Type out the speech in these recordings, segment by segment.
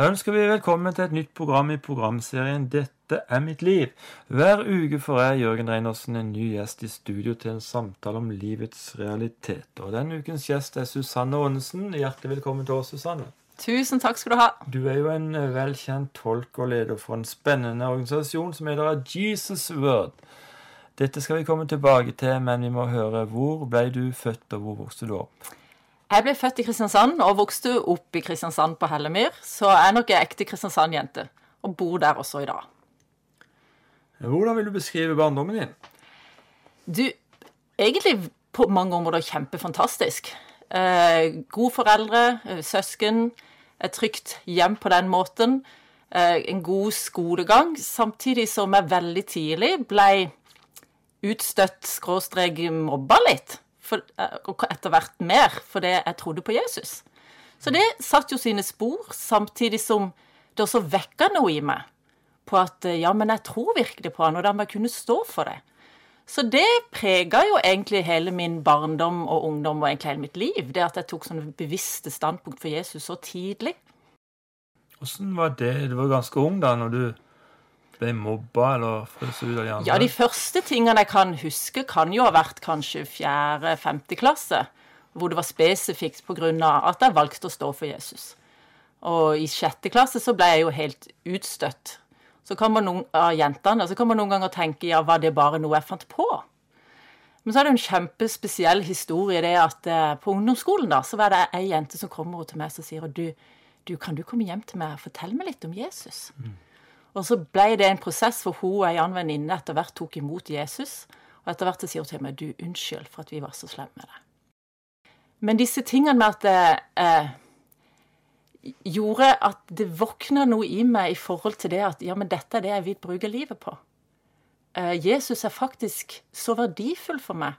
Da ønsker vi velkommen til et nytt program i programserien Dette er mitt liv. Hver uke får jeg, Jørgen Reinersen, en ny gjest i studio til en samtale om livets realiteter. Og Denne ukens gjest er Susanne Aanesen. Hjertelig velkommen til oss, Susanne. Tusen takk skal du ha. Du er jo en eh, velkjent tolk og leder for en spennende organisasjon som heter Jesus Word. Dette skal vi komme tilbake til, men vi må høre hvor ble du født, og hvor vokste du opp? Jeg ble født i Kristiansand og vokste opp i Kristiansand på Hellemyr, så jeg er nok ei ekte Kristiansand-jente, og bor der også i dag. Hvordan vil du beskrive barndommen din? Du, egentlig på mange områder kjempefantastisk. Eh, gode foreldre, eh, søsken, et trygt hjem på den måten. Eh, en god skolegang, samtidig som jeg veldig tidlig ble utstøtt, skråstrek mobba litt for, eh, og etter hvert mer, fordi jeg trodde på Jesus. Så det satte jo sine spor, samtidig som det også vekka noe i meg. På at eh, ja, men jeg tror virkelig på han, og da må jeg kunne stå for det. Så det prega jo egentlig hele min barndom og ungdom og egentlig hele mitt liv. Det at jeg tok sånne bevisste standpunkt for Jesus så tidlig. Åssen var det? Du var ganske ung da når du ble mobba eller frøs ut av de andre? Ja, de første tingene jeg kan huske, kan jo ha vært kanskje fjerde-femte klasse. Hvor det var spesifikt pga. at jeg valgte å stå for Jesus. Og i sjette klasse så ble jeg jo helt utstøtt. Så kan man noen, av jentene, så kan man noen ganger tenke ja, var det bare noe jeg fant på? Men så er det en kjempespesiell historie det at eh, på ungdomsskolen da, så var det ei jente som kommer til meg og sier du, du, kan du komme hjem til meg og fortelle meg litt om Jesus? Mm. Og så ble det en prosess hvor hun og ei annen venninne etter hvert tok imot Jesus. Og etter hvert sier hun til meg du, unnskyld for at vi var så slemme med deg. Men disse tingene med at det eh, gjorde at det våkna noe i meg i forhold til det at ja, men dette er det jeg vil bruke livet på. Eh, Jesus er faktisk så verdifull for meg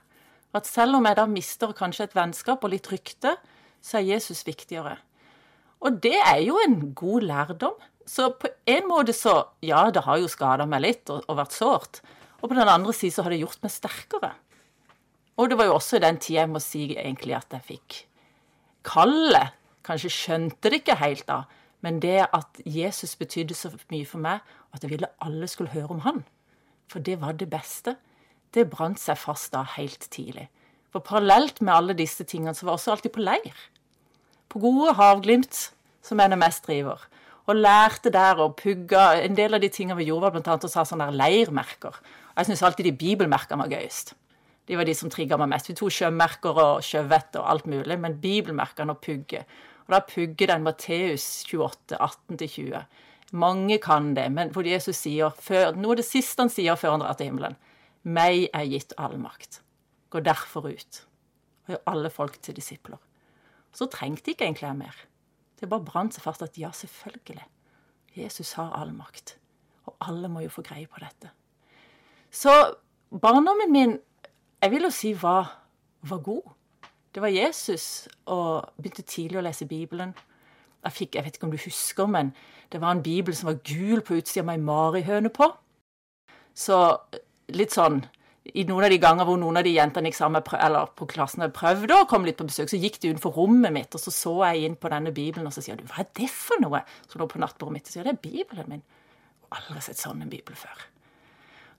at selv om jeg da mister kanskje et vennskap og litt rykte, så er Jesus viktigere. Og det er jo en god lærdom. Så på en måte så Ja, det har jo skada meg litt og, og, vært sårt. Og på den andre siden så har det gjort meg sterkere. Og det var jo også i den tida jeg må si egentlig at jeg fikk kallet. Kanskje skjønte det ikke helt da, men det at Jesus betydde så mye for meg, at jeg ville alle skulle høre om han, for det var det beste, det brant seg fast da helt tidlig. For parallelt med alle disse tingene så var jeg også alltid på leir. På gode havglimt, som NMS driver og lærte der og pugga En del av de tingene vi gjorde, var bl.a. å ha sånne leirmerker. Og jeg syns alltid de bibelmerkene var gøyest. De var de som trigga meg mest. Vi tok sjømerker og sjøvett og alt mulig, men bibelmerkene og pugge. Og da pugger den Matteus 28, 18-20. Mange kan det, men hvor Jesus sier før, noe av det siste han sier før han drar til himmelen Meg er gitt all makt. Gå derfor ut og gjør alle folk til disipler. Så trengte ikke egentlig jeg mer. Det bare brant seg fast at ja, selvfølgelig. Jesus har all makt. Og alle må jo få greie på dette. Så barndommen min, jeg vil jo si, var, var god. Det var Jesus, og begynte tidlig å lese Bibelen. Jeg fikk, jeg vet ikke om du husker, men det var en bibel som var gul på utsida med ei marihøne på. Så litt sånn i noen av de ganger hvor noen av de jentene gikk sammen eller på klassen hadde prøvd å komme litt på besøk, så gikk de utenfor rommet mitt, og så så jeg inn på denne bibelen, og så sier du 'hva er det for noe?' Så lå på nattbordet mitt, og sier 'det er bibelen min'. Jeg har aldri sett sånn en bibel før.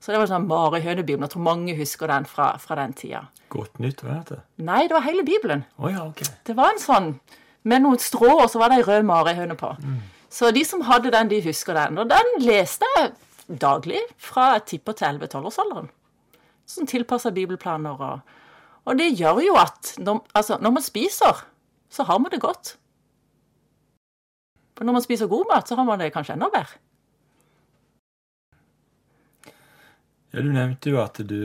Så det var sånn Marihønebibelen. Jeg tror mange husker den fra, fra den tida. Godt nytt, hva heter det? Nei, det var hele Bibelen. Oh, ja, ok. Det var en sånn med noen strå, og så var det ei rød marihøne på. Mm. Så de som hadde den, de husker den. Og den leste jeg daglig fra jeg tipper til 11-12-årsalderen sånn tilpassa bibelplaner. Og, og, det gjør jo at når, altså, når man spiser, så har man det godt. For når man spiser god mat, så har man det kanskje enda bedre. Ja, Du nevnte jo at du,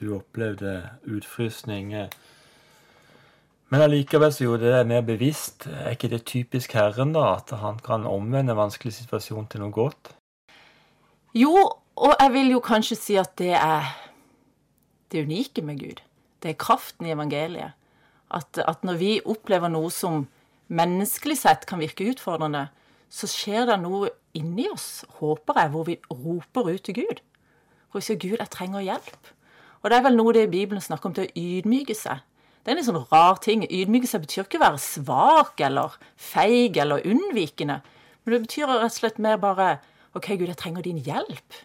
du opplevde utfrysning. Men allikevel så gjorde det deg mer bevisst. Er ikke det typisk Herren, da, at han kan omvende en vanskelig situasjon til noe godt? Jo, og jeg vil jo kanskje si at det er det unike med Gud. Det er kraften i evangeliet. At, at, når vi opplever noe som menneskelig sett kan virke utfordrende, så skjer det noe inni oss, håper jeg, hvor vi roper ut til Gud. Hvor vi sier 'Gud, jeg trenger hjelp'. Og det er vel noe det Bibelen snakker om til å ydmyke seg. Det er en sånn rar ting. Ydmyke seg betyr ikke å være svak eller feig eller unnvikende. Men det betyr rett og slett mer bare OK, Gud, jeg trenger din hjelp.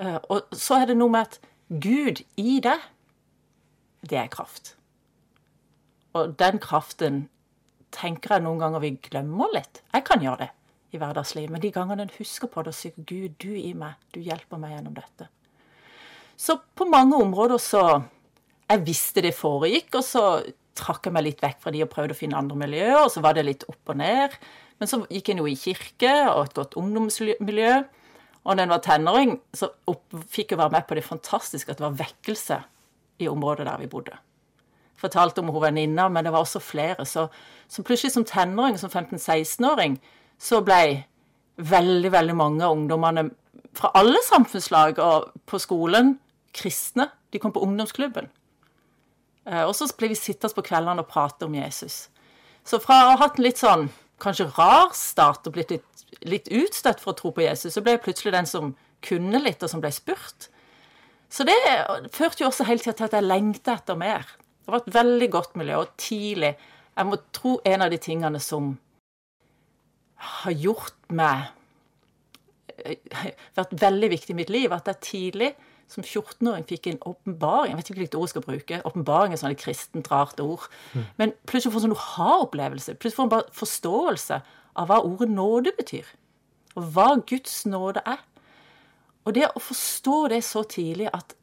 Eh, og så er det noe med at Gud i deg, det er kraft. Og den kraften tenker jeg noen ganger vi glemmer litt. Jeg kan gjøre det i hverdagslivet, men de gangene en husker på det og sier Gud, du i meg, du hjelper meg gjennom dette. Så på mange områder så Jeg visste det foregikk, og så trakk jeg meg litt vekk fra de og prøvde å finne andre miljøer, og så var det litt opp og ned. Men så gikk en jo i kirke og et godt ungdomsmiljø. Og da en var tenåring, så fikk jeg være med på det fantastiske at det var vekkelse i området der vi bodde. Fortalte om hun venninna, men det var også flere. Så, så plutselig som tenåring, som 15-16-åring, så ble veldig, veldig mange av ungdommene fra alle samfunnslag og på skolen kristne. De kom på ungdomsklubben. Eh, og så ble vi sittende på kveldene og prate om Jesus. Så fra å ha hatt en litt sånn kanskje rar start og blitt litt, litt utstøtt for å tro på Jesus, så ble jeg plutselig den som kunne litt, og som ble spurt. Så det førte jo også hele tida til at jeg lengta etter mer. Det var et veldig godt miljø, og tidlig Jeg må tro en av de tingene som har gjort meg eh, Vært veldig viktig i mitt liv, at jeg tidlig som 14-åring fikk en åpenbaring. Jeg vet ikke hvilket ord jeg skal bruke. Åpenbaring er sånn et kristent, rart ord. Mm. Men plutselig får en sånn ha-opplevelse. Plutselig får man bare forståelse av hva ordet nåde betyr. Og hva Guds nåde er. Og det å forstå det så tidlig at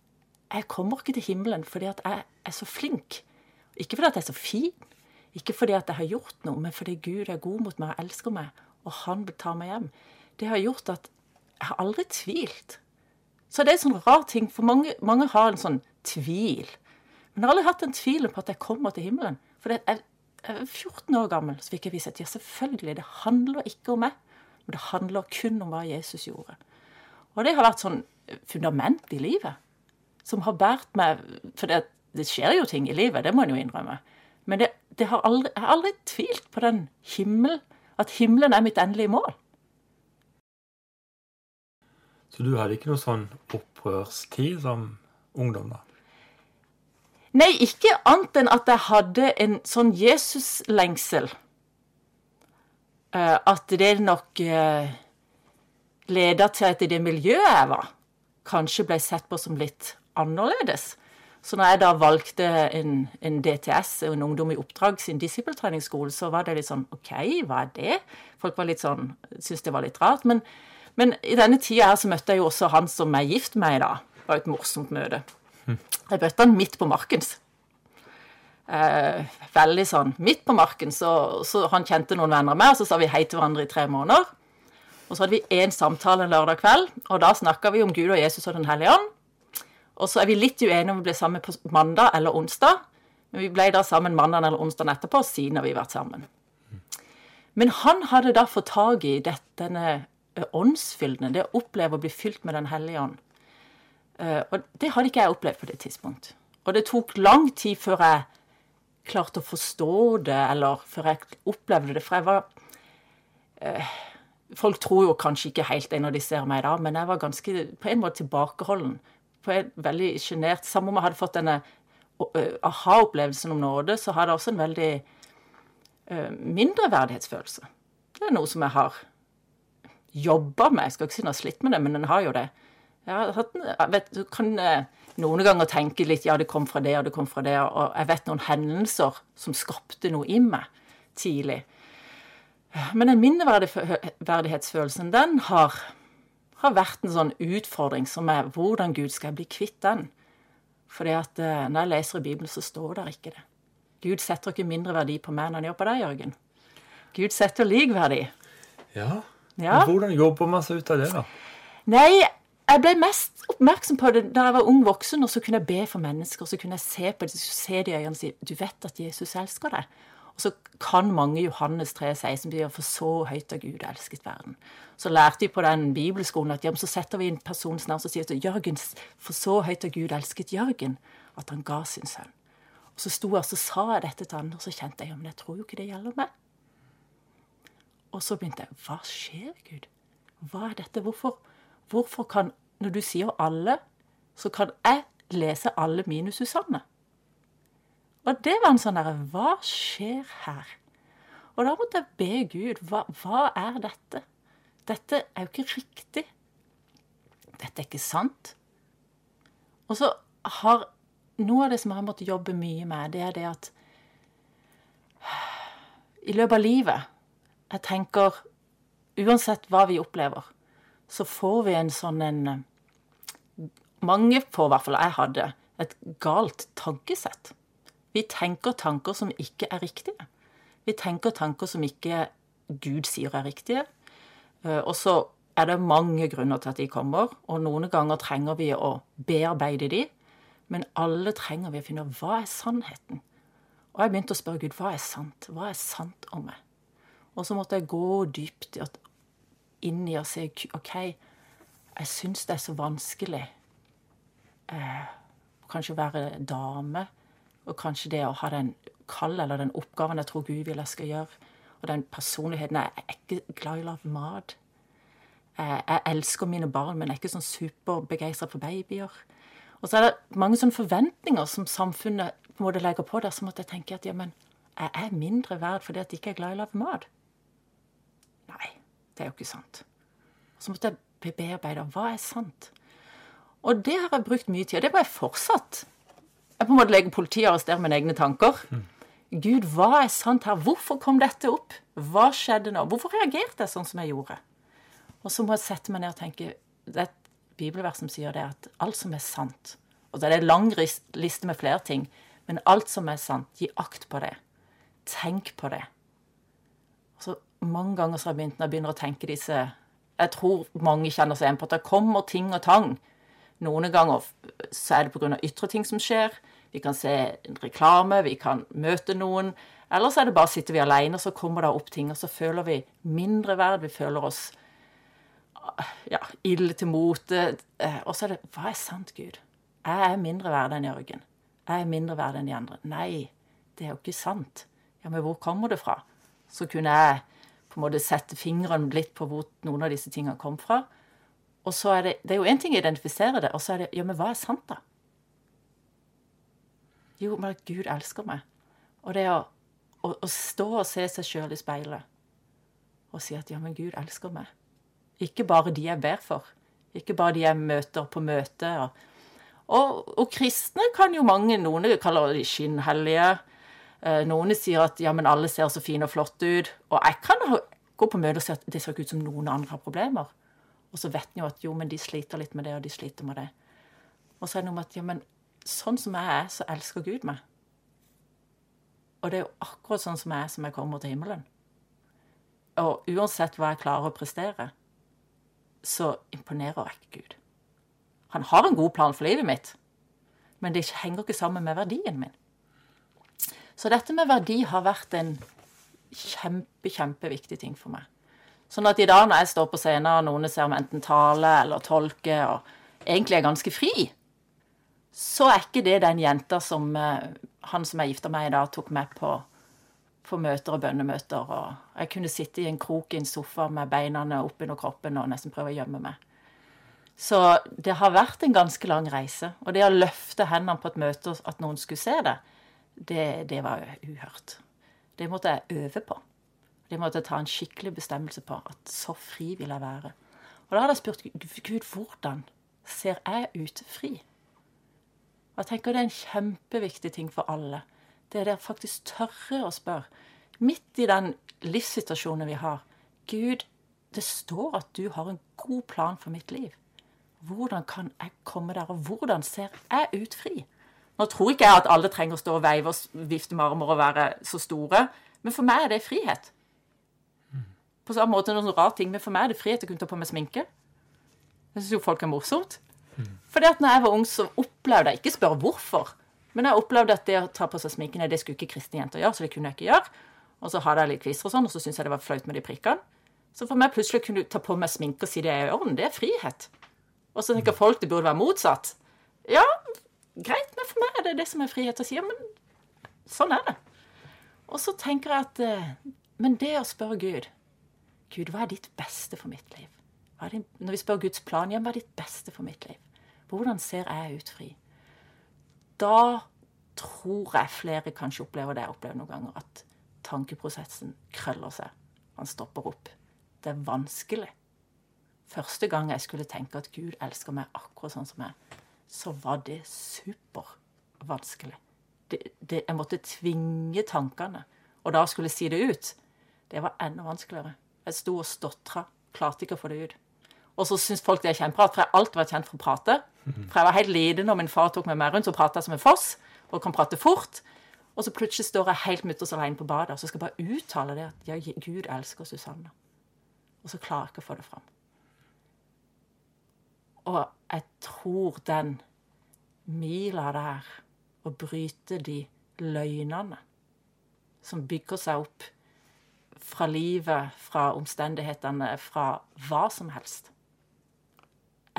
jeg kommer ikke til himmelen fordi at jeg er så flink. Ikke fordi at jeg er så fin. Ikke fordi at jeg har gjort noe, men fordi Gud er god mot meg og elsker meg, og han vil ta meg hjem. Det har gjort at jeg har aldri tvilt så det er en sånn rar ting, for mange, mange har en sånn tvil. Men jeg har aldri hatt den tvilen på at jeg kommer til himmelen. For jeg, 14 år gammel, så fikk jeg vise at ja, selvfølgelig, det handler ikke om meg, men det handler kun om hva Jesus gjorde. Og det har vært sånn fundament i livet som har båret meg For det, det, skjer jo ting i livet, det må en jo innrømme. Men det, det har aldri, jeg har aldri tvilt på den himmel, at himmelen er mitt endelige mål. Så du hadde ikke noe sånn opprørstid som ungdom, da? Nei, ikke annet enn at jeg hadde en sånn Jesus-lengsel. Uh, at det nok uh, leda til at i det miljøet jeg var, kanskje ble sett på som litt annerledes. Så når jeg da valgte en, en DTS, en ungdom i oppdrag sin disippeltreningsskole, så var det litt sånn OK, hva er det? Folk var litt sånn, syntes det var litt rart. Men men i denne tida her så møtte jeg jo også han som er gift med meg, da. Det var et morsomt møte. Jeg møtte han midt på markens. Eh, veldig sånn midt på marken. Så, så, han kjente noen venner med, og så sa vi hei til hverandre i tre måneder. Og så hadde vi én samtale en lørdag kveld, og da snakka vi om Gud og Jesus og Den hellige ånd. Og så er vi litt uenige om vi ble sammen på mandag eller onsdag. Men vi ble da sammen mandag eller onsdag etterpå, siden har vi vært sammen. Men han hadde da fått tak i denne åndsfylden. Det å oppleve å bli fylt med Den hellige ånd. Eh, og det hadde ikke jeg opplevd på det tidspunkt. Og det tok lang tid før jeg klarte å forstå det, eller før jeg opplevde det. For jeg var eh, Folk tror jo kanskje ikke helt det når de ser meg da, men jeg var ganske på en måte tilbakeholden. På en veldig sjenert. Samme om jeg hadde fått denne aha-opplevelsen om nåde, så hadde jeg også en veldig uh, mindreverdighetsfølelse. Det er noe som jeg har jobba med. Jeg skal ikke si noe slitt med det, men den har jo det. Jeg har hatt, jeg vet, du kan eh, noen ganger tenke litt ja, det kom fra det, og det kom fra det, og jeg vet noen hendelser som skapte noe i meg tidlig. Men den minneverdighetsfølelsen, den har, har, vært en sånn utfordring som er hvordan Gud skal bli kvitt den. Fordi at eh, når jeg leser i Bibelen, så står der ikke det. Gud setter ikke mindre verdi på meg enn han gjør på deg, Jørgen. Gud setter lik verdi. Ja, ja. Hvordan jobber man seg ut av det, da? Nei, jeg ble mest oppmerksom på det da jeg var ung voksen, og så kunne jeg be for mennesker. Så kunne jeg se på det, se det i øynene og si du vet at Jesus elsker deg. Og så kan mange Johannes 3, 16 bli for så høyt av Gud elsket verden. Så lærte vi på den bibelskolen at ja, så setter vi en persons navn og sier at Jørgen, for så høyt av Gud elsket Jørgen at han ga sin sønn. Og så sto jeg og så sa jeg dette til andre, og så kjente jeg ja, men jeg tror jo ikke det gjelder meg. Og så begynte jeg Hva skjer, Gud? Hva er dette? Hvorfor, hvorfor kan Når du sier alle, så kan jeg lese alle minus Susanne. Og det var en sånn derre Hva skjer her? Og da måtte jeg be Gud hva, hva, er dette? dette er jo ikke riktig. Dette er ikke sant. Og så har noe av det som jeg har måttet jobbe mye med, det er det at i løpet av livet Jeg tenker uansett hva vi opplever, så får vi en sånn en Mange får, i hvert fall jeg hadde, et galt tankesett. Vi tenker tanker som ikke er riktige. Vi tenker tanker som ikke Gud sier er riktige. Og så er det mange grunner til at de kommer, og noen ganger trenger vi å bearbeide de. Men alle trenger vi å finne ut hva er sannheten. Og jeg begynte å spørre Gud hva er sant. Hva er sant om meg? Og så måtte jeg gå dypt inn i og se OK, jeg syns det er så vanskelig eh, kanskje være dame. Og kanskje det å ha den kall eller den oppgaven jeg tror Gud vil jeg skal gjøre. Og den personligheten. Jeg er ikke glad i å lage mat. Jeg, jeg elsker mine barn, men jeg er ikke sånn superbegeistra for babyer. Og så er det mange sånne forventninger som samfunnet på en måte legger på der, som at jeg tenker at ja, jeg er mindre verd fordi at jeg ikke er glad i å lage mat. Nei, det er jo ikke sant. Så måtte jeg bearbeide hva er sant. Og det har jeg brukt mye tid, og det må jeg fortsatt. Jeg på en måte legger politiet og arresterer mine egne tanker. Gud, hva er sant her? Hvorfor kom dette opp? Hva skjedde nå? Hvorfor reagerte jeg sånn som jeg gjorde? Og så må jeg sette meg ned og tenke Det er et bibelvers som sier det, at alt som er sant Og så er det en lang liste med flere ting, men alt som er sant, gi akt på det. Tenk på det. Og så Mange ganger så har jeg begynt når jeg begynner å tenke disse Jeg tror mange kjenner seg igjen på at det kommer ting og tang. Noen ganger så er det pga. ytre ting som skjer. Vi kan se en reklame, vi kan møte noen. Eller så er det bare sitter vi alene, og så kommer det opp ting, og så føler vi mindre verd. Vi føler oss ja, ille til mote. Eh, og så er det Hva er sant, Gud? Jeg er mindre verd enn Jørgen. Jeg er mindre verd enn de andre. Nei, det er jo ikke sant. Ja, men hvor kommer det fra? Så kunne jeg på en måte sette fingeren litt på hvor noen av disse tingene kom fra. Og så er det Det er jo én ting å identifisere det, og så er det Ja, men hva er sant, da? Jo, men at Gud elsker meg. Og det å, å, å stå og se seg sjøl i speilet og si at ja, men Gud elsker meg. Ikke bare de jeg ber for. Ikke bare de jeg møter på møte. Og, og, kristne kan jo mange Noen kaller de skinnhellige. Eh, noen sier at ja, men alle ser så fine og flotte ut. Og jeg kan gå på møte og si at det ser ikke ut som noen andre har problemer. Og så vet en jo at jo, men de sliter litt med det, og de sliter med det. Og så er det noe med at ja, men sånn som jeg er, så elsker Gud meg. Og det er jo akkurat sånn som jeg er, som jeg kommer til himmelen. Og uansett hva jeg klarer å prestere, så imponerer jeg ikke Gud. Han har en god plan for livet mitt, men det henger ikke sammen med verdien min. Så dette med verdi har vært en kjempe, kjempeviktig ting for meg. Sånn at i dag når jeg står på scenen, og noen ser meg enten tale eller tolke, og egentlig er ganske fri, så er ikke det den jenta som eh, han som jeg gifta meg i dag, tok med på på møter og bønnemøter. Og jeg kunne sitte i en krok i en sofa med beina oppunder kroppen og nesten prøve å gjemme meg. Så det har vært en ganske lang reise. Og det å løfte hendene på et møte, at noen skulle se det, det, det var uhørt. Det måtte jeg øve på. Det måtte ta en skikkelig bestemmelse på. At så fri vil jeg være. Og da hadde jeg spurt Gud, hvordan ser jeg ut fri? Og jeg tenker det er en kjempeviktig ting for alle det er det å faktisk tørre å spørre. Midt i den livssituasjonen vi har. Gud, det står at du har en god plan for mitt liv. Hvordan kan jeg komme der, og hvordan ser jeg ut fri? Nå tror ikke jeg at alle trenger å stå og veive og vifte med armer og være så store, men for meg er det frihet. På samme måte noen rar ting, men for meg er det frihet å kunne ta på meg sminke. Jeg syns jo folk er morsomt. Fordi at når jeg var ung, så opplevde jeg ikke spørre hvorfor. Men jeg opplevde at det å ta på seg sminken det skulle ikke kristne jenter gjøre, så det kunne jeg ikke gjøre. Og så hadde jeg litt kviser og sånn, og så syntes jeg det var flaut med de prikkene. Så for meg plutselig kunne ta på meg sminke og si det er i orden, det er frihet. Og så tenker folk det burde være motsatt. Ja, greit, men for meg er det det som er frihet å si. Ja, men sånn er det. Og så tenker jeg at eh, Men det å spørre Gud Gud, hva er ditt beste for mitt liv? Din, når vi spør Guds plan, ja, hva er ditt beste for mitt liv? Hvordan ser jeg ut fri? da tror jeg flere kanskje opplever det jeg opplever noen ganger, at tankeprosessen krøller seg. Han stopper opp. Det er vanskelig. første gang jeg skulle tenke at Gud elsker meg akkurat sånn som jeg, så var det supervanskelig. Det, det, jeg måtte tvinge tankene. Og da skulle jeg si det ut, det var enda vanskeligere. Jeg sto og stotra, klarte ikke å få det ut. Og så syns folk det er kjemperart, for jeg har alltid vært kjent for å prate. For jeg var helt liten når min far tok meg med rundt, så prata jeg som en foss, og kan prate fort. Og så plutselig står jeg helt mutters alene på badet, og så skal jeg bare uttale det at ja, Gud elsker Susanne. Og så klarer jeg ikke å få det fram. Og jeg tror den mila der, å bryte de løgnene som bygger seg opp fra livet, fra omstendighetene, fra hva som helst,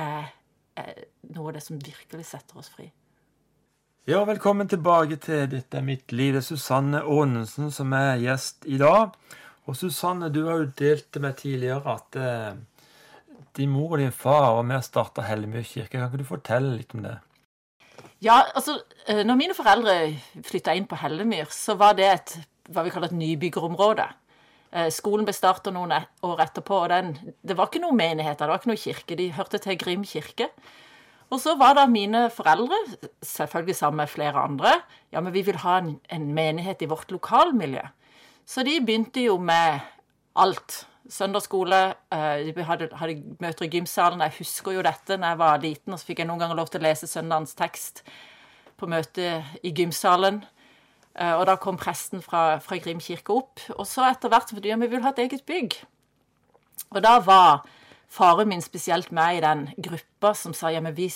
er, er noe av det som virkelig setter oss fri. Ja, velkommen tilbake til Dette er mitt liv. Det er Susanne Aanensen som er gjest i dag. Og Susanne, du har jo delt med tidligere at eh, din mor og din far var med og starta Hellemyr kirke. Kan ikke du fortelle litt om det? Ja, altså, eh, når mine foreldre flytta inn på Hellemyr, så var det et hva vi kaller et nybyggerområde. Eh, skolen ble starta noen år etterpå, og den, det var ikke noen menigheter, det var ikke noen kirke. De hørte til Grim kirke. Og så var da mine foreldre, selvfølgelig sammen med flere andre, ja, men vi vil ha en, en menighet i vårt lokalmiljø. Så de begynte jo med alt. Søndagsskole, de hadde, hadde møter i gymsalen. Jeg husker jo dette når jeg var liten, og så fikk jeg noen ganger lov til å lese søndagens tekst på møte i gymsalen. Eh, og da kom presten fra, fra Grim kirke opp. Og så etter hvert så ja, vi vil ha et eget bygg. Og da var faren min spesielt med i den gruppa som sa ja, men vi,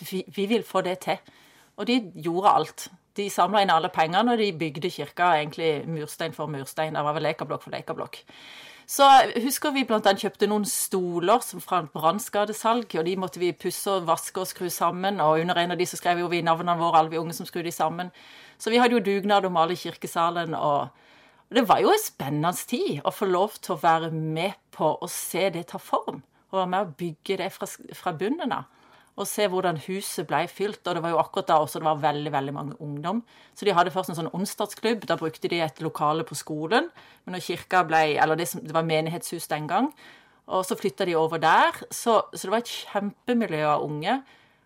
vi, vi vil få det til. Og de gjorde alt. De samla inn alle pengene, og de bygde kirka egentlig murstein for murstein. Det var vel lekablokk for lekablokk. Så husker vi blant annet kjøpte noen stoler som fra brannskadesalg, og de måtte vi pusse og vaske og skru sammen. Og under en av de så skrev vi navnene våre, alle vi unge som skrudde de sammen. Så vi hadde jo dugnad om alle kirkesalen. og det var jo en spennende tid å få lov til å være med på å se det ta form. Og være med å bygge det fra, fra bunnen av. Og se hvordan huset ble fylt. Og det var jo akkurat da også det var veldig veldig mange ungdom. Så de hadde først en sånn onsdagsklubb. Da brukte de et lokale på skolen. Men når kirka ble Eller det, som, det var menighetshus den gang. Og så flytta de over der. Så, så, det var et kjempemiljø av unge.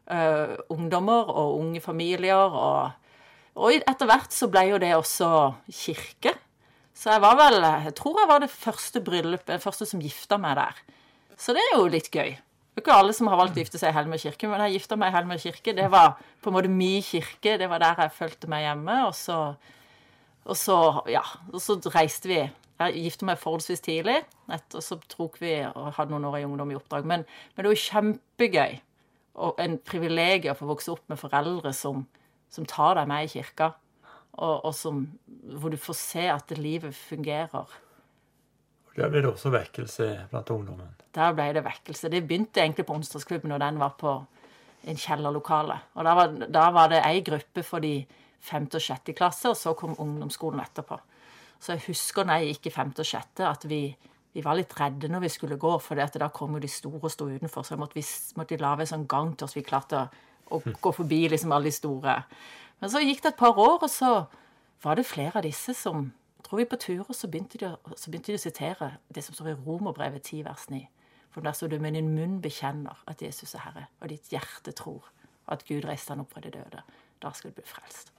Uh, ungdommer og unge familier. Og, og etter hvert så ble jo det også kirke. Så jeg var vel Jeg tror jeg var det første bryllupet, første som gifta meg der. Så det er jo litt gøy. Det er ikke alle som har valgt å gifte seg i Helmer kirke, men jeg gifta meg i Helmer kirke. Det var på en måte min kirke. Det var der jeg følte meg hjemme. Og så, og så ja, og så reiste vi. Jeg gifta meg forholdsvis tidlig, og så tok vi og hadde noen år i ungdom i oppdrag. Men, men det var kjempegøy og en privilegium å få vokse opp med foreldre som, som tar deg med i kirka og, og som, hvor du får se at livet fungerer. Der ble det også vekkelse blant ungdommen? Der ble det vekkelse. Det begynte egentlig på onsdagsklubben, og den var på en kjellerlokale. Og da var, var det ei gruppe for de femte og sjette klasse, og så kom ungdomsskolen etterpå. Så jeg husker når jeg gikk i femte og sjette, at vi, vi var litt redde når vi skulle gå, for da kom jo de store og sto utenfor, så måtte vi måtte lage en sånn gang til oss vi klarte å, å gå forbi liksom alle de store. Men så gikk det et par år, og så var det flere av disse som tror vi på tur, og så begynte, de, så begynte de å sitere det som står i Romerbrevet 10, vers 9. For der står det med din munn bekjenner at Jesus er Herre, og ditt hjerte tror at Gud reiste han opp fra de døde. Da skal du bli frelst.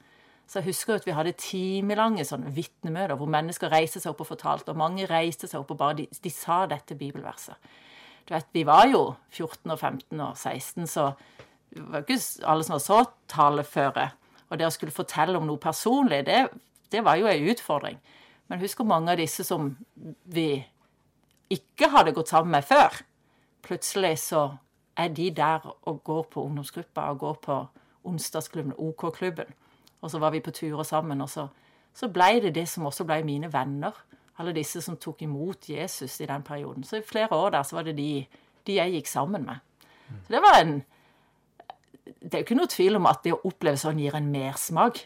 Så jeg husker at vi hadde timelange sånne vitnemøter hvor mennesker reiste seg opp og fortalte, og mange reiste seg opp og bare de, de sa dette bibelverset. Du vet, Vi var jo 14 og 15 og 16, så det var ikke alle som var så taleføre. Og det å skulle fortelle om noe personlig, det, det var jo en utfordring. Men husk hvor mange av disse som vi ikke hadde gått sammen med før. Plutselig så er de der og går på ungdomsgruppa og går på onsdagsklubben, OK-klubben. Og så var vi på turer sammen, og så, så blei det det som også blei mine venner. Alle disse som tok imot Jesus i den perioden. Så i flere år der så var det de, de jeg gikk sammen med. Så det var en det er jo ikke noe tvil om at det å oppleve sånn gir en mersmak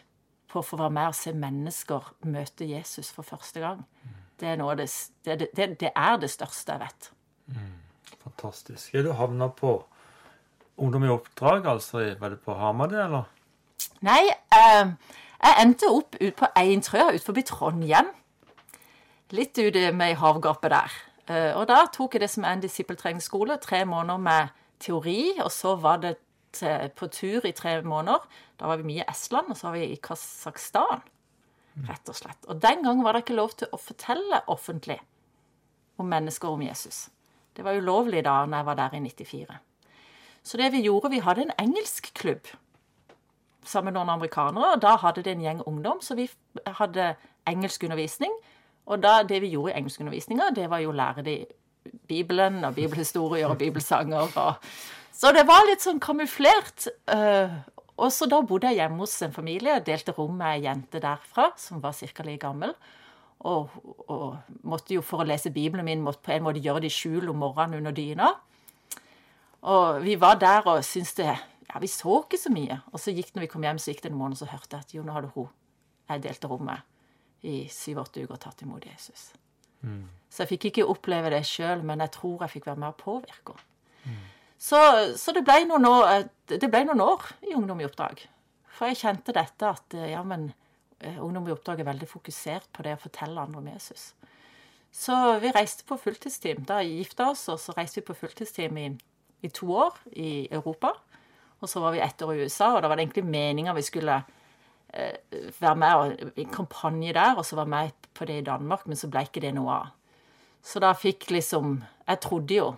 på å få være med og se mennesker møte Jesus for første gang. Det er, det, det, det, det, er det største jeg vet. Mm, fantastisk. Er du havna på Ungdom i oppdrag, altså? Var det på Hamar, det, eller? Nei, eh, jeg endte opp ut på Eintrøa utenfor Trondheim. Litt ute med ei havgapet der. Eh, og da tok jeg det som er en disippeltreningsskole. Tre måneder med teori, og så var det til, på tur i tre måneder. Da var vi mye i Estland, og så var vi i Kasakhstan. Rett og slett. Og den gangen var det ikke lov til å fortelle offentlig om mennesker om Jesus. Det var ulovlig da når jeg var der i 94. Så det vi gjorde, vi hadde en engelsk klubb sammen med noen amerikanere. og Da hadde det en gjeng ungdom, så vi hadde engelskundervisning. Og da, det vi gjorde i engelskundervisninga, det var jo å lære de Bibelen og bibelhistorier og bibelsanger. Og, så det var litt sånn kamuflert. Uh, og så da bodde jeg hjemme hos en familie, delte rom med ei jente derfra som var ca. like gammel. Og, og, måtte jo for å lese Bibelen min måtte på en måte gjøre det i skjul om morgenen under dyna. Og vi var der og syntes det Ja, vi så ikke så mye. Og så gikk når vi kom hjem, så gikk det en måned, så hørte jeg at jo, nå hadde hun jeg delte rom med i syv-åtte uker tatt imot Jesus. Mm. Så jeg fikk ikke oppleve det sjøl, men jeg tror jeg fikk være med å påvirke mm. Så, så det, ble noen år, det ble noen år i Ungdom i oppdrag. For jeg kjente dette at ja, men eh, Ungdom i oppdrag er veldig fokusert på det å fortelle andre om Jesus. Så vi reiste på fulltidsteam. Da gifta oss, og så reiste vi på fulltidsteam i, i to år i Europa. Og så var vi ett år i USA, og da var det egentlig meninga vi skulle eh, være med i en kampanje der, og så være med på det i Danmark, men så ble ikke det noe av. Så da fikk liksom Jeg trodde jo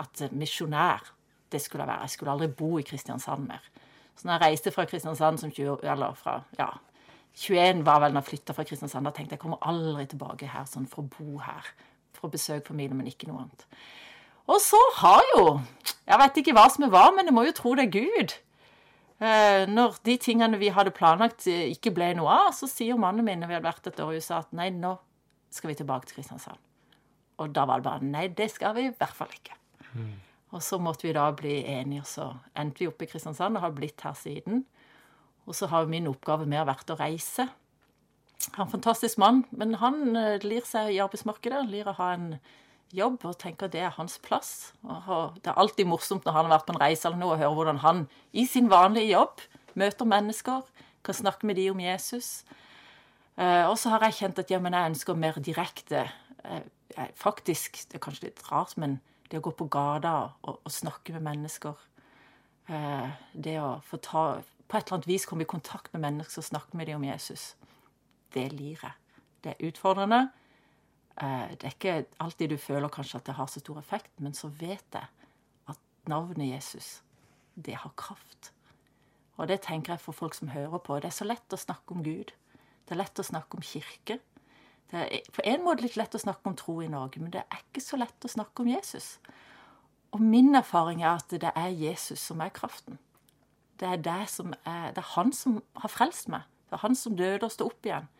at misjonær det skulle jeg være. Jeg skulle aldri bo i Kristiansand mer. Så når jeg reiste fra Kristiansand som 20, eller fra ja, 21 var vel når jeg flytta fra Kristiansand, da tenkte jeg jeg kommer aldri tilbake her sånn for å bo her. For å besøke familien, men ikke noe annet. Og så har jo Jeg vet ikke hva som er hva, men jeg må jo tro det er Gud. Eh, når de tingene vi hadde planlagt, eh, ikke ble noe av, så sier mannen min når vi hadde vært et år i USA, at nei, nå skal vi tilbake til Kristiansand. Og da var det bare nei, det skal vi i hvert fall ikke. Mm. Og så måtte vi da bli enige, og så endte vi oppe i Kristiansand og har blitt her siden. Og så har min oppgave mer vært å reise. Han er en fantastisk mann, men han eh, lir seg i arbeidsmarkedet. Lir å ha en jobb og tenker det er hans plass. Og det er alltid morsomt når han har vært på en reise eller noe, å høre hvordan han i sin vanlige jobb møter mennesker, kan snakke med de om Jesus. Eh, og så har jeg kjent at ja, men jeg ønsker mer direkte eh, Faktisk, det er kanskje litt rart, men det å gå på gata og, og snakke med mennesker eh, Det å få ta På et eller annet vis komme i kontakt med mennesker og snakke med dem om Jesus, det lir jeg. Det er utfordrende. Eh, det er ikke alltid du føler kanskje at det har så stor effekt, men så vet jeg at navnet Jesus, det har kraft. Og det tenker jeg for folk som hører på. Det er så lett å snakke om Gud. Det er lett å snakke om kirke. Det er på en måte litt lett å snakke om tro i Norge, men det er ikke så lett å snakke om Jesus. Og min erfaring er at det er Jesus som er kraften. Det er, det som er, det er han som har frelst meg. Det er han som døde og sto opp igjen.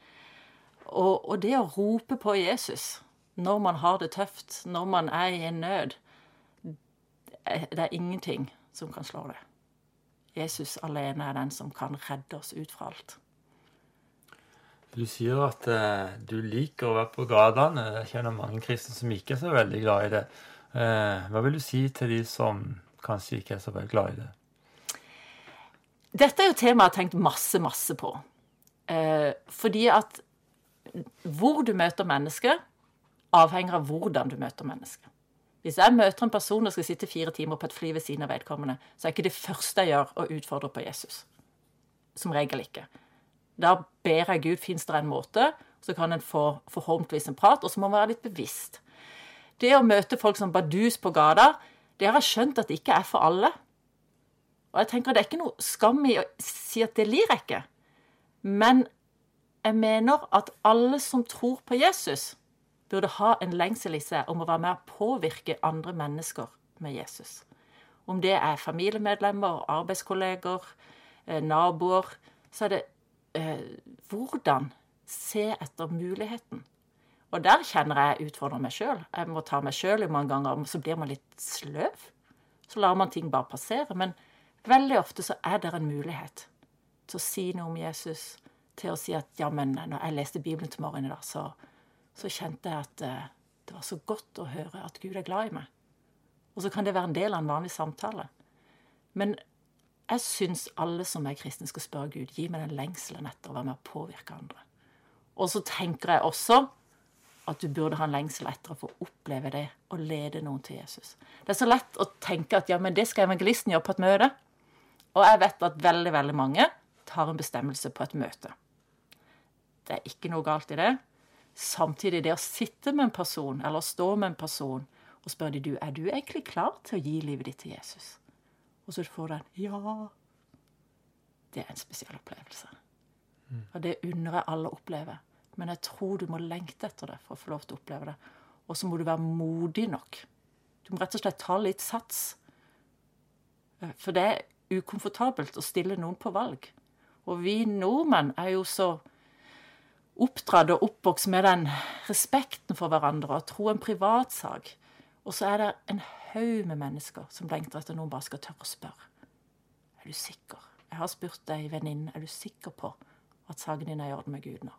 Og, og, det å rope på Jesus når man har det tøft, når man er i en nød Det er ingenting som kan slå det. Jesus alene er den som kan redde oss ut fra alt. Du sier at eh, du liker å være på gatene. Jeg kjenner mange kristne som ikke er så veldig glad i det. Eh, hva vil du si til de som kanskje ikke er så veldig glad i det? Dette er jo tema jeg har tenkt masse, masse på. Eh, fordi at hvor du møter mennesker, avhenger av hvordan du møter mennesker. Hvis jeg møter en person og skal sitte fire timer på et fly ved siden av vedkommende, så er ikke det første jeg gjør, å utfordre på Jesus. Som regel ikke. Da ber jeg Gud fins det en måte, så kan en få forhåpentligvis en prat, og så må man være litt bevisst. Det å møte folk som badus på gata, det har jeg skjønt at det ikke er for alle. Og jeg tenker Det er ikke noe skam i å si at det lir jeg ikke. Men jeg mener at alle som tror på Jesus, burde ha en lengsel i seg om å være med å påvirke andre mennesker med Jesus. Om det er familiemedlemmer, arbeidskolleger, eh, naboer, så er det eh, hvordan se etter muligheten. Og der kjenner jeg utfordrer meg sjøl. Jeg må ta meg sjøl mange ganger, så blir man litt sløv. Så lar man ting bare passere. Men veldig ofte så er det en mulighet til å si noe om Jesus, til å si at ja, men når jeg leste Bibelen til morgenen i dag, så, så kjente jeg at eh, det var så godt å høre at Gud er glad i meg. Og så kan det være en del av en vanlig samtale. Men jeg syns alle som er kristne, skal spørre Gud gi meg den lengselen etter å være med å påvirke andre. Og så tenker jeg også at du burde ha en lengsel etter å få oppleve det og lede noen til Jesus. Det er så lett å tenke at ja, men det skal evangelisten gjøre på et møte. Og jeg vet at veldig, veldig mange tar en bestemmelse på et møte. Det er ikke noe galt i det. Samtidig det å sitte med en person, eller stå med en person, og spørre dem du, er du egentlig klar til å gi livet ditt til Jesus. Og så får du den ja. Det er en spesiell opplevelse. Og det unner jeg alle å oppleve. Men jeg tror du må lengte etter det for å få lov til å oppleve det. Og så må du være modig nok. Du må rett og slett ta litt sats. Eh, For det er ukomfortabelt å stille noen på valg. Og vi nordmenn er jo så oppdratt og oppvokst med den respekten for hverandre og tro en privatsak. Og så er det en haug med mennesker som lengter etter noen bare skal tørre å spørre. Er du sikker? Jeg har spurt ei venninne er du sikker på at saken din er i orden med Gud nå.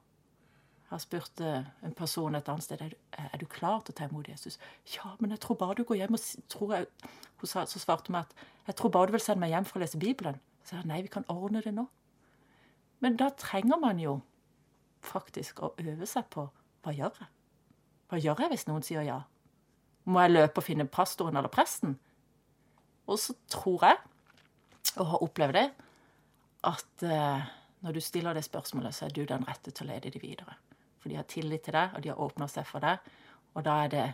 Jeg har spurt eh, en person et annet sted er du, er du klar til å ta imot Jesus. Ja, men jeg tror bare du går hjem og tror jeg, Hun sa, så svarte hun at jeg tror bare du vil sende meg hjem for å lese Bibelen. Så jeg sa nei, vi kan ordne det nå. Men da trenger man jo faktisk å øve seg på hva gjør jeg? Hva gjør jeg hvis noen sier ja? Må jeg løpe og finne pastoren eller presten? Og så tror jeg, og har opplevd det, at eh, når du stiller det spørsmålet, så er du den rette til å lede de videre. For de har tillit til deg, og de har åpna seg for deg. Og da er det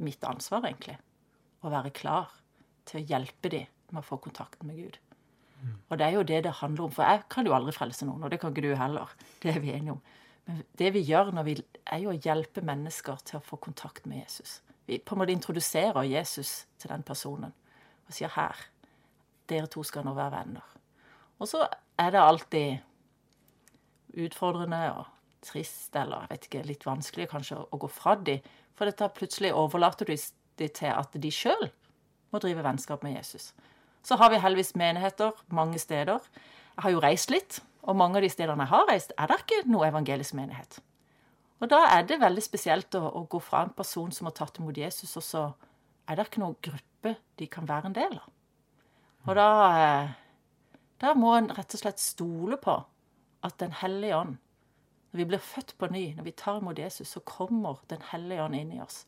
mitt ansvar, egentlig, å være klar til å hjelpe dem med å få kontakt med Gud. Og det er jo det det handler om. For jeg kan jo aldri frelse noen, og det kan ikke du heller. Det er vi enige om. Men det vi gjør når vi er jo å hjelpe mennesker til å få kontakt med Jesus. Vi på en måte introduserer Jesus til den personen og sier her, dere to skal nå være venner. Og så er det alltid utfordrende og trist, eller jeg vet ikke, litt vanskelig kanskje å gå fra de, for dette plutselig overlater du de til at de sjøl må drive vennskap med Jesus. Så har vi heldigvis menigheter mange steder. Jeg har jo reist litt, og mange av de stedene jeg har reist, er det ikke noe evangelisk menighet. Og da er det veldig spesielt å, å gå fra en person som har tatt imot Jesus, og så er det ikke noen gruppe de kan være en del av. Og da, eh, da må en rett og slett stole på at Den hellige ånd Når vi blir født på ny, når vi tar imot Jesus, så kommer Den hellige ånd inn i oss.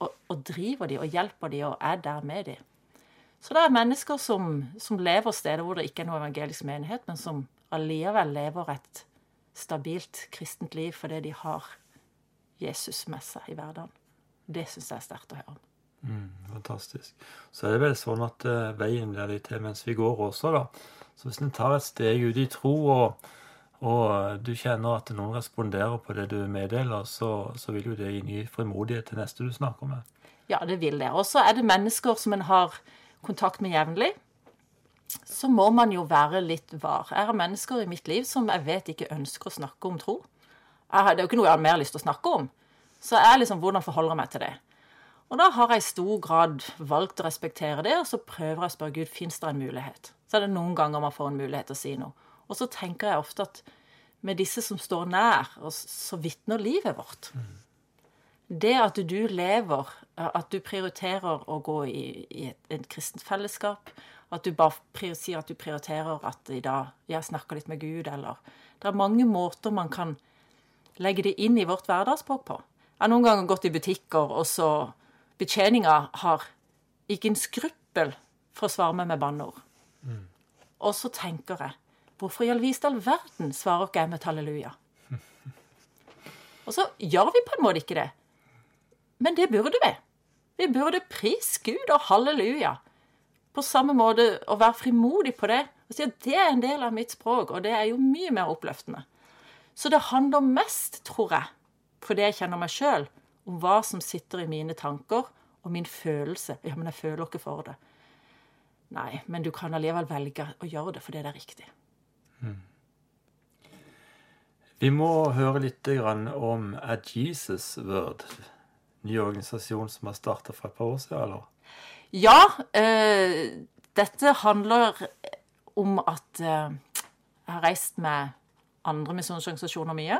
Og, og driver de, og hjelper de, og er der med de. Så det er mennesker som, som lever steder hvor det ikke er noe evangelisk menighet, men som allikevel lever et stabilt kristent liv fordi de har Jesus med seg i hverdagen. Det syns jeg er sterkt å høre om. Fantastisk. Så er det vel sånn at uh, veien blir litt til mens vi går også, da. Så hvis en tar et steg ut i tro, og, og du kjenner at noen responderer på det du meddeler, så, så vil jo det gi ny frimodighet til neste du snakker med. Ja, det vil det. Og så er det mennesker som en har kontakt med jevnlig. Så må man jo være litt var. Jeg har mennesker i mitt liv som jeg vet ikke ønsker å snakke om tro. Har, det er jo ikke noe jeg har mer lyst til å snakke om. Så jeg er liksom, hvordan forholder jeg meg til det? Og da har jeg i stor grad valgt å respektere det, og så prøver jeg å spørre Gud fins det en mulighet. Så er det noen ganger man får en mulighet til å si noe. Og så tenker jeg ofte at med disse som står nær, så vitner livet vårt. Det at du lever, at du prioriterer å gå i, i et, et kristent fellesskap, at du bare sier at du prioriterer at i dag jeg snakker litt med Gud, eller Det er mange måter man kan legge det inn i vårt hverdagsspråk på. Jeg har noen ganger gått i butikker, og så betjeninga har ikke en skruppel for å svare meg med banneord. Og så tenker jeg Hvorfor i all vist all verden svarer ikke jeg med et halleluja? Og så gjør vi på en måte ikke det. Men det burde vi. Vi burde prise Gud og halleluja. På samme måte å være frimodig på det og si at det er en del av mitt språk, og det er jo mye mer oppløftende. Så det handler mest, tror jeg, for det jeg kjenner meg sjøl, om hva som sitter i mine tanker og min følelse. Ja, men jeg føler ikke for det. Nei, men du kan allikevel velge å gjøre det fordi det er riktig. Vi må høre litt om A Jesus Word. Ny organisasjon som har starta for et par år siden, eller? Ja, eh, dette handler om at eh, jeg har reist med andre misjonsorganisasjoner mye.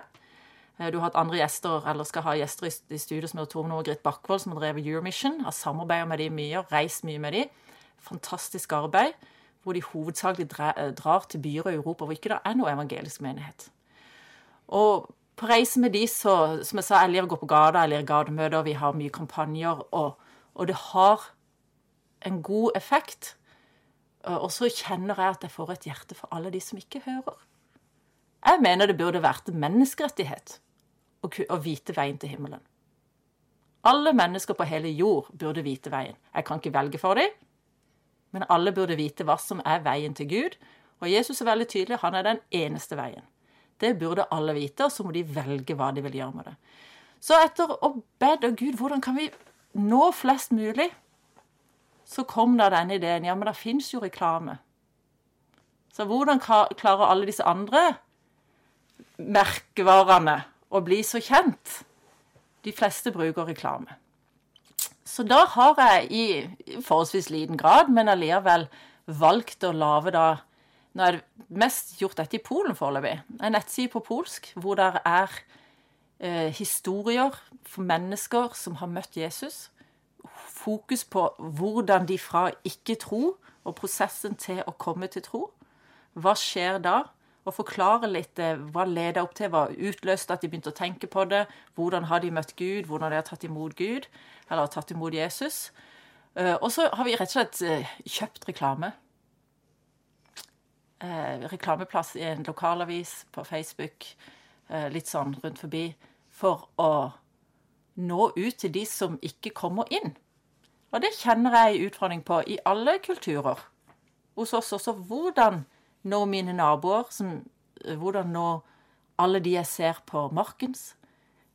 Eh, Du har hatt andre gjester, eller skal ha gjester i, i studio som heter Tone og Grit Bakkvold, som har drevet Euromission. Har samarbeidet med dem mye, og reist mye med dem. Fantastisk arbeid, hvor de hovedsakelig eh, drar til byer i Europa hvor ikke det er noe evangelisk menighet. Og på reise med de, så som jeg sa, jeg liker å gå på gata, jeg liker gatemøter, vi har mye kampanjer, og, og det har en god effekt. Og så kjenner jeg at jeg får et hjerte for alle de som ikke hører. Jeg mener det burde vært en menneskerettighet å vite veien til himmelen. Alle mennesker på hele jord burde vite veien. Jeg kan ikke velge for dem, men alle burde vite hva som er veien til Gud. Og Jesus er veldig tydelig, han er den eneste veien. Det burde alle vite, og så må de velge hva de vil gjøre med det. Så etter å bedre Gud, hvordan kan vi nå flest mulig? Så kom da denne ideen. Ja, men det fins jo reklame. Så hvordan klarer alle disse andre merkevarene å bli så kjent? De fleste bruker reklame. Så da har jeg i forholdsvis liten grad, men allikevel valgt å lage da Nå er det mest gjort dette i Polen foreløpig. En nettside på polsk hvor det er eh, historier for mennesker som har møtt Jesus. Fokus på hvordan de fra ikke-tro og prosessen til å komme til tro. Hva skjer da? og forklare litt eh, hva leda opp til, hva utløste at de begynte å tenke på det, hvordan har de møtt Gud, hvordan de har tatt imot Gud, eller tatt imot Jesus. Eh, og så har vi rett og slett eh, kjøpt reklame. Reklameplass i en lokalavis, på Facebook, litt sånn rundt forbi, for å nå ut til de som ikke kommer inn. Og det kjenner jeg en utfordring på i alle kulturer. Hos oss også. Hvordan nå mine naboer, som, eh, hvordan nå alle de jeg ser på Markens.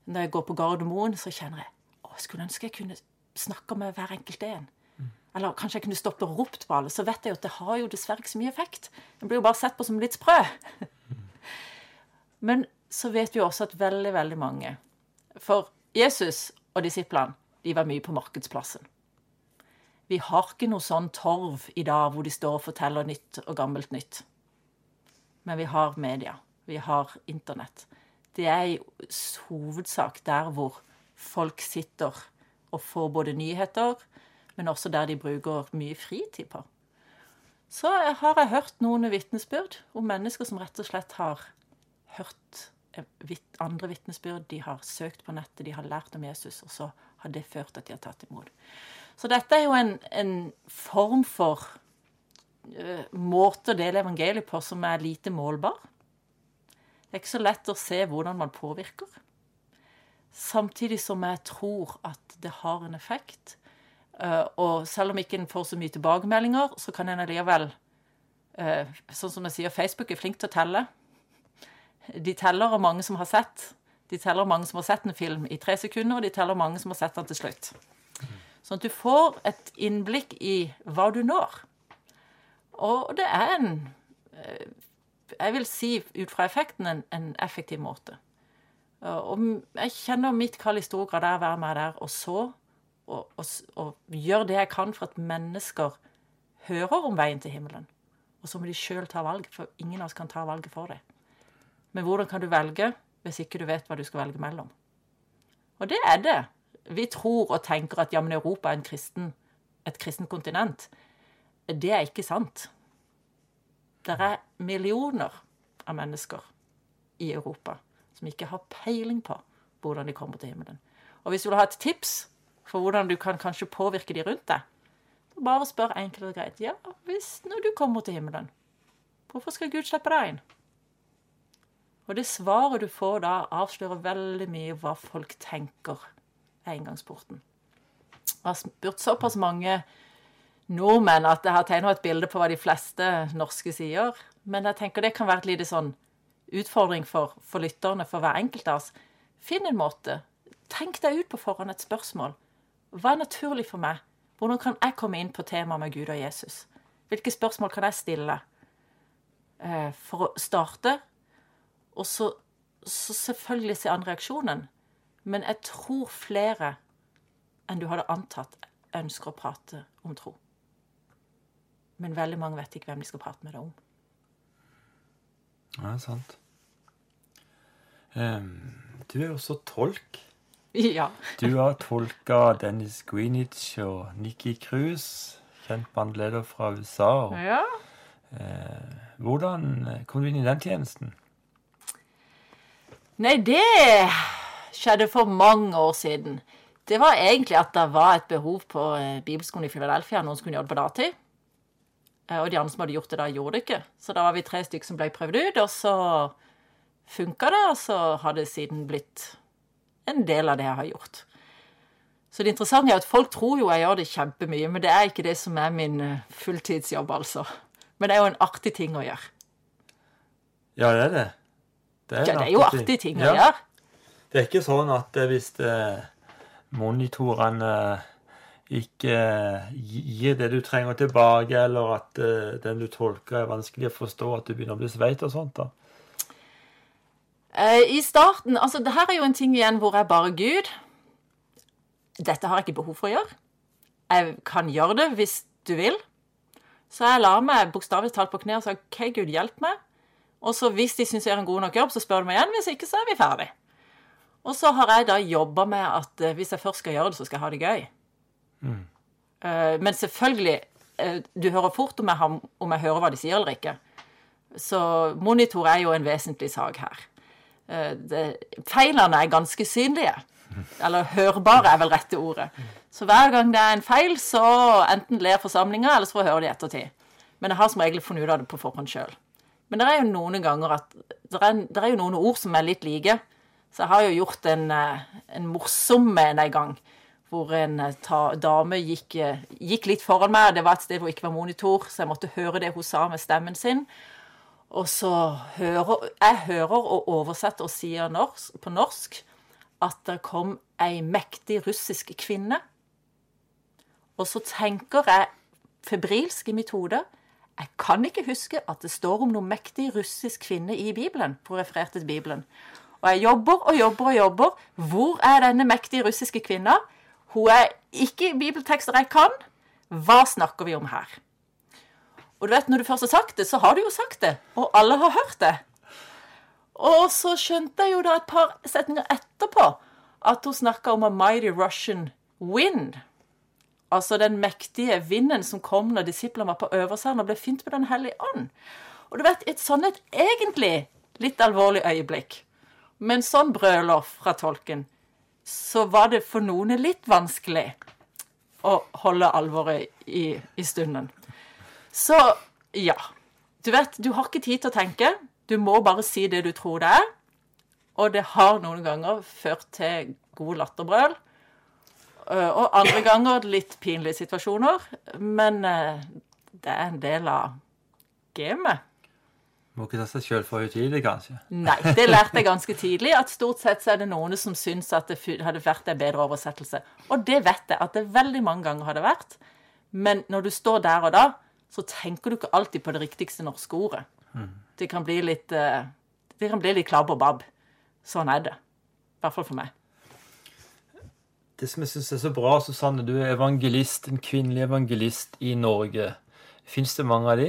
Når jeg går på Gardermoen, så kjenner jeg å, jeg skulle ønske jeg kunne snakke med hver enkelt en. Eller kanskje jeg kunne stoppe og ropt på alle. Så vet jeg jo at det har jo dessverre ikke så mye effekt. En blir jo bare sett på som litt sprø. Men så vet vi jo også at veldig, veldig mange For Jesus og disiplene, de var mye på markedsplassen. Vi har ikke noe sånn torv i dag hvor de står og forteller nytt og gammelt nytt. Men vi har media. Vi har internett. Det er i hovedsak der hvor folk sitter og får både nyheter, men også der de bruker mye fritid på. Så har jeg hørt noen vitnesbyrd om mennesker som rett og slett har hørt andre vitnesbyrd. De har søkt på nettet, de har lært om Jesus, og så har det ført at de har tatt imot. Så dette er jo en, en form for uh, måte å dele evangeliet på som er lite målbar. Det er ikke så lett å se hvordan man påvirker. Samtidig som jeg tror at det har en effekt. Uh, og selv om ikke en får så mye tilbakemeldinger, så kan en allikevel uh, Sånn som jeg sier, Facebook er flink til å telle. De teller hvor mange som har sett. De teller mange som har sett en film i tre sekunder, og de teller mange som har sett den til slutt. Sånn at du får et innblikk i hva du når. Og det er en eh, Jeg vil si ut fra effekten en, en effektiv måte. Og jeg kjenner mitt kall i stor grad er å være med der og så, og, og, og gjøre det jeg kan for at mennesker hører om veien til himmelen. Og så må de sjøl ta valg, for ingen av oss kan ta valget for deg. Men hvordan kan du velge hvis ikke du vet hva du skal velge mellom? Og det er det. Vi tror og tenker at ja, men Europa er kristen, et kristent kontinent. Det er ikke sant. Det er millioner av mennesker i Europa som ikke har peiling på hvordan de kommer til himmelen. Og hvis du vil ha et tips for hvordan du kan kanskje påvirke de rundt deg, så bare spør enkelt og greit. Ja, hvis når du kommer til himmelen, hvorfor skal Gud slippe deg inn? Og det svaret du får da, avslører veldig mye hva folk tenker inngangsporten. Jeg har spurt såpass mange nordmenn at jeg har tegna et bilde på hva de fleste norske sier. Men jeg tenker det kan være et lite sånn utfordring for, for lytterne, for hver enkelt av oss. Finn en måte. Tenk deg ut på forhånd et spørsmål. Hva er naturlig for meg? Hvordan kan jeg komme inn på temaet med Gud og Jesus? Hvilke spørsmål kan jeg stille eh, for å starte? Og så, så selvfølgelig se an reaksjonen. Men jeg tror flere enn du hadde antatt, ønsker å prate om tro. Men veldig mange vet ikke hvem de skal prate med deg om. Ja, det er sant. Um, du er også tolk. Ja. du har tolka Dennis Greenwich og Nikki Cruise, kjent bandleder fra USA. Og, ja. Uh, hvordan kom du inn i den tjenesten? Nei, det skjedde for mange år siden. Det var egentlig at det var et behov på eh, bibelskolen i Philadelphia. Noen skulle det på dagtid. Eh, Og de andre som hadde gjort det da, gjorde det ikke. Så da var vi tre stykker som ble prøvd ut, og så funka det, og så har det siden blitt en del av det jeg har gjort. Så det interessante er at folk tror jo jeg gjør det kjempemye, men det er ikke det som er min eh, fulltidsjobb, altså. Men det er jo en artig ting å gjøre. Ja, det er det. Det Ja, det er jo artig ting, ting å Ja. gjøre. Det er ikke sånn at eh, hvis eh, monitorene eh, ikke gir det du trenger tilbake, eller at den du tolker er vanskelig å forstå, at du begynner å bli sveit og sånt, da. I starten Altså, det her er jo en ting igjen hvor jeg bare Gud. Dette har jeg ikke behov for å gjøre. Jeg kan gjøre det hvis du vil. Så jeg la meg bokstavelig talt på kne og sa OK, Gud, hjelp meg. Og så hvis de syns jeg gjør en god nok jobb, så spør de meg igjen. Hvis ikke, så er vi ferdig. Og så har jeg da jobba med at eh, hvis jeg først skal gjøre det, så skal jeg ha det gøy. Eh, men selvfølgelig eh, Du hører fort om jeg, har, om jeg hører hva de sier eller ikke. Så monitor er jo en vesentlig sak her. Det, feilene er ganske synlige. Eller hørbare er vel rette ordet. Så hver gang det er en feil, så enten ler forsamlinga, eller så får jeg høre det i ettertid. Men jeg har som regel funnet ut av det på forhånd sjøl. Men det er jo noen ganger at det er, det er jo noen ord som er litt like. Så jeg har jo gjort en, eh, en morsom en en gang. Hvor en eh, ta, dame gikk, eh, gikk litt foran meg. Det var et sted hvor det ikke var monitor, så jeg måtte høre det hun sa med stemmen sin. Og så hører Jeg hører og oversetter og sier norsk, på norsk at det kom ei mektig russisk kvinne. Og så tenker jeg febrilsk i mitt hode Jeg kan ikke huske at det står om noen mektig russisk kvinne i Bibelen. på referert til Bibelen. Og jeg jobber og jobber og jobber. Hvor er denne mektige russiske kvinna? Hun er ikke i bibeltekster jeg kan. Hva snakker vi om her? Og du vet, når du først har sagt det, så har du jo sagt det. Og alle har hørt det. Og så skjønte jeg jo da et par setninger etterpå at hun snakka om a mighty Russian wind. Altså den mektige vinden som kom når disiplene var på Øversand og ble fynt på Den hellige ånd. Og du vet, i et et egentlig litt alvorlig øyeblikk, med en sånn brøler fra tolken, så var det for noen litt vanskelig å holde alvoret i, i stunden. Så ja. Du vet, du har ikke tid til å tenke. Du må bare si det du tror det er. Og det har noen ganger ført til god latterbrøl. Øh, Og andre ganger litt pinlige situasjoner. Men øh, det er en del av gamet. Må ikke ta seg sjøl for høytidelig, kanskje. Nei, det lærte jeg ganske tidlig. At stort sett så er det noen som syns at det hadde vært en bedre oversettelse. Og det vet jeg at det veldig mange ganger har det vært. Men når du står der og da, så tenker du ikke alltid på det riktigste norske ordet. Det kan bli litt eh, Det kan bli litt klabb og babb. Sånn er det. I hvert fall for meg. Det som jeg syns er så bra, Susanne, du er evangelist, en kvinnelig evangelist i Norge. Fins det mange av de?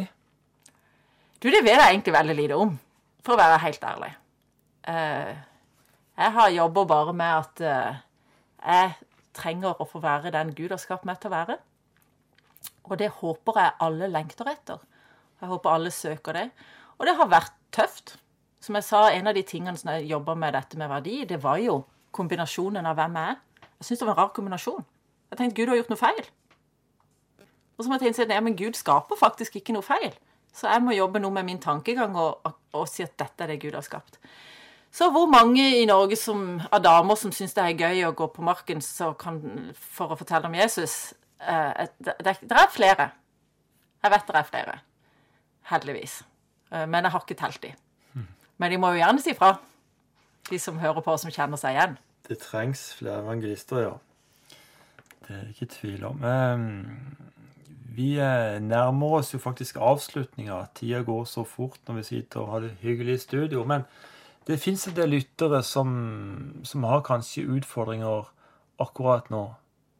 Du, det vet jeg egentlig veldig lite om, for å være helt ærlig. Eh, jeg har jobba bare med at eh, jeg trenger å få være den Gud har skapt meg til å være. Og det håper jeg alle lengter etter. Jeg håper alle søker det. Og det har vært tøft. Som jeg sa, en av de tingene som jeg jobba med dette med verdi, det var jo kombinasjonen av hvem jeg er. Jeg syns det var en rar kombinasjon. Jeg tenkte Gud har gjort noe feil. Og så må jeg tenke at ja, men Gud skaper faktisk ikke noe feil. Så jeg må jobbe noe med min tankegang og, og, og si at dette er det Gud har skapt. Så hvor mange i Norge som, av damer som syns det er gøy å gå på marken kan, for å fortelle om Jesus eh, det, det, det er flere. Jeg vet det er flere. Heldigvis. Eh, men jeg har ikke telt de. Men de må jo gjerne si fra, de som hører på, og som kjenner seg igjen. Det trengs flere evangelister, ja. Det er det ikke tvil om. Ehm, Vi eh, nærmer oss jo faktisk avslutninga. Tida går så fort når vi sitter og har det hyggelig i studio. Men det fins en del lyttere som, som har kanskje utfordringer akkurat nå.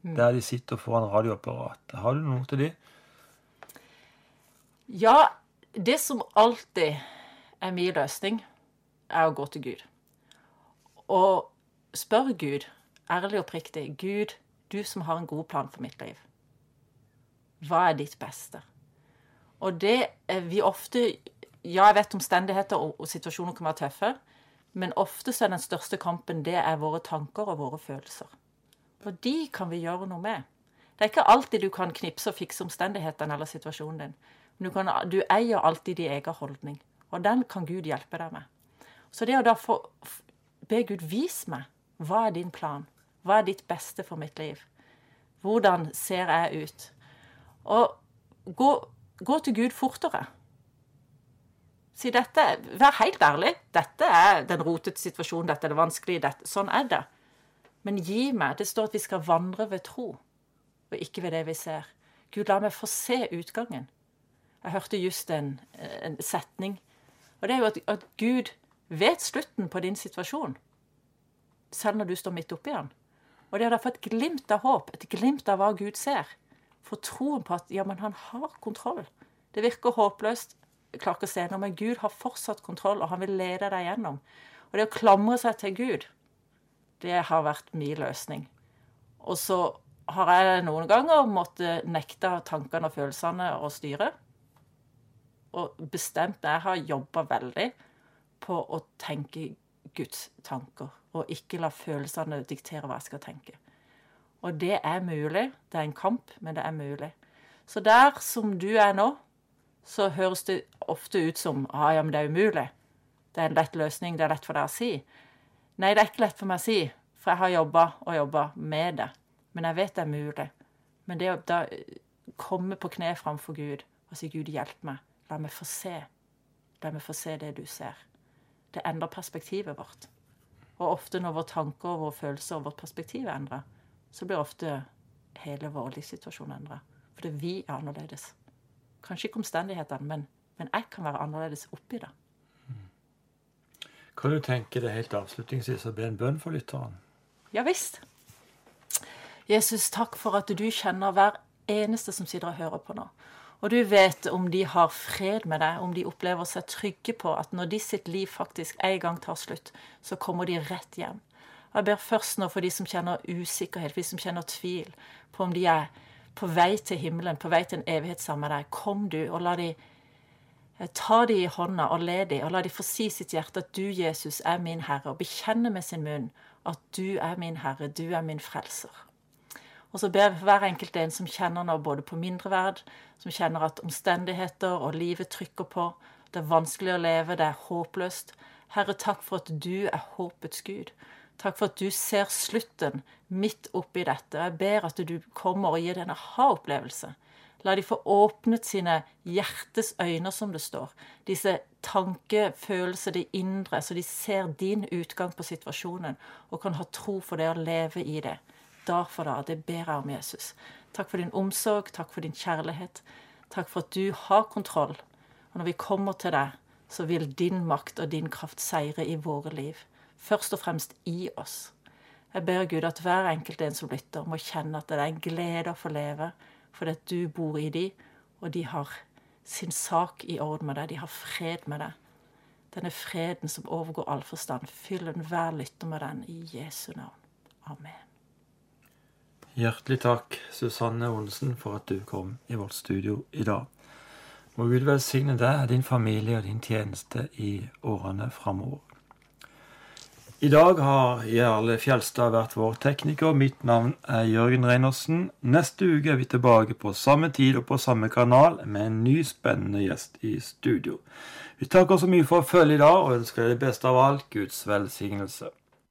Der de sitter foran radioapparatet. Har du noe til de? Ja, det som alltid er min løsning, er å gå til Gud. Og spør Gud, ærlig og oppriktig, Gud, du som har en god plan for mitt liv. Hva er ditt beste? Og det er vi ofte Ja, jeg vet omstendigheter og, og situasjoner kan være tøffe, Men ofte så er den største kampen det er våre tanker og våre følelser. Og de kan vi gjøre noe med. Det er ikke alltid du kan knipse og fikse omstendighetene eller situasjonen din. Men du, kan, du eier alltid din egen holdning. Og den kan Gud hjelpe deg med. Så det å da få be Gud vis meg hva er din plan? Hva er ditt beste for mitt liv? Hvordan ser jeg ut? Og gå, gå til Gud fortere. Si dette, Vær helt ærlig. Dette er den rotete situasjonen, dette er det vanskelige. Dette, sånn er det. Men gi meg Det står at vi skal vandre ved tro, og ikke ved det vi ser. Gud, la meg få se utgangen. Jeg hørte just en, en setning. Og det er jo at, at, Gud vet slutten på din situasjon, selv når du står midt oppi den. Og det er derfor et glimt av håp, et glimt av hva Gud ser. For troen på at ja, men han har kontroll. Det virker håpløst, jeg klarer ikke å se noe, men Gud har fortsatt kontroll, og han vil lede deg gjennom. Og det å klamre seg til Gud, det har vært min løsning. Og så har jeg noen ganger måttet nekte tankene og følelsene å styre. Og bestemt Jeg har jobba veldig på å tenke Guds tanker, og ikke la følelsene diktere hva jeg skal tenke. Og det er mulig. Det er en kamp, men det er mulig. Så der som du er nå, så høres det ofte ut som ah, ja, men det er umulig. Det er en lett løsning. Det er lett for deg å si. Nei, det er ikke lett for meg å si, for jeg har jobba og jobba med det. Men jeg vet det er mulig. Men det å da komme på kne framfor Gud og si 'Gud, hjelp meg', la meg få se. La meg få se det du ser. Det endrer perspektivet vårt. Og ofte når våre tanker, våre følelser og vårt perspektiv er endret, så blir ofte hele vår livssituasjon endra. Fordi vi er annerledes. Kanskje ikke omstendighetene, men, men jeg kan være annerledes oppi det. Kan du tenke deg helt avslutningsvis å be en bønn for lytteren? Ja visst. Jesus, takk for at du kjenner hver eneste som sitter og hører på nå. Og du vet om de har fred med deg, om de opplever seg trygge på at når de sitt liv faktisk en gang tar slutt, så kommer de rett hjem. Jeg ber først nå for de som kjenner usikkerhet, for de som kjenner tvil på om de er på vei til himmelen, på vei til en evighet sammen med deg. Kom du, og la de eh, ta de i hånda og le de, og la de få si sitt hjerte at du, Jesus, er min Herre, og bekjenne med sin munn at du er min Herre, du er min frelser. Og så ber jeg for hver enkelt en som kjenner nå både på mindreverd, som kjenner at omstendigheter og livet trykker på, det er vanskelig å leve, det er håpløst. Herre, takk for at du er håpets Gud. Takk for at du ser slutten midt oppi dette. Jeg ber at du kommer og gir dem en aha-opplevelse. La de få åpnet sine hjertes øyne, som det står. Disse tankefølelser, de indre, så de ser din utgang på situasjonen og kan ha tro for det og leve i det. Dag for dag. Det ber jeg om, Jesus. Takk for din omsorg, takk for din kjærlighet. Takk for at du har kontroll. Og når vi kommer til deg, så vil din makt og din kraft seire i våre liv først og fremst i oss. Jeg ber Gud at hver enkelt en som lytter, må kjenne at det er en glede å få leve, fordi at du bor i dem, og de har sin sak i orden med deg. De har fred med deg. Denne freden som overgår all forstand. Fyll enhver lytter med den i Jesu navn. Amen. Hjertelig takk, Susanne Olsen, for at du kom i vårt studio i dag. Må Gud velsigne deg, din familie og din tjeneste i årene framover. I dag har Jarle Fjelstad vært vår tekniker. Mitt navn er Jørgen Reinersen. Neste uke er vi tilbake på samme tid og på samme kanal med en ny spennende gjest i studio. Vi takker så mye for følget i dag og ønsker deg det beste av alt Guds velsignelse.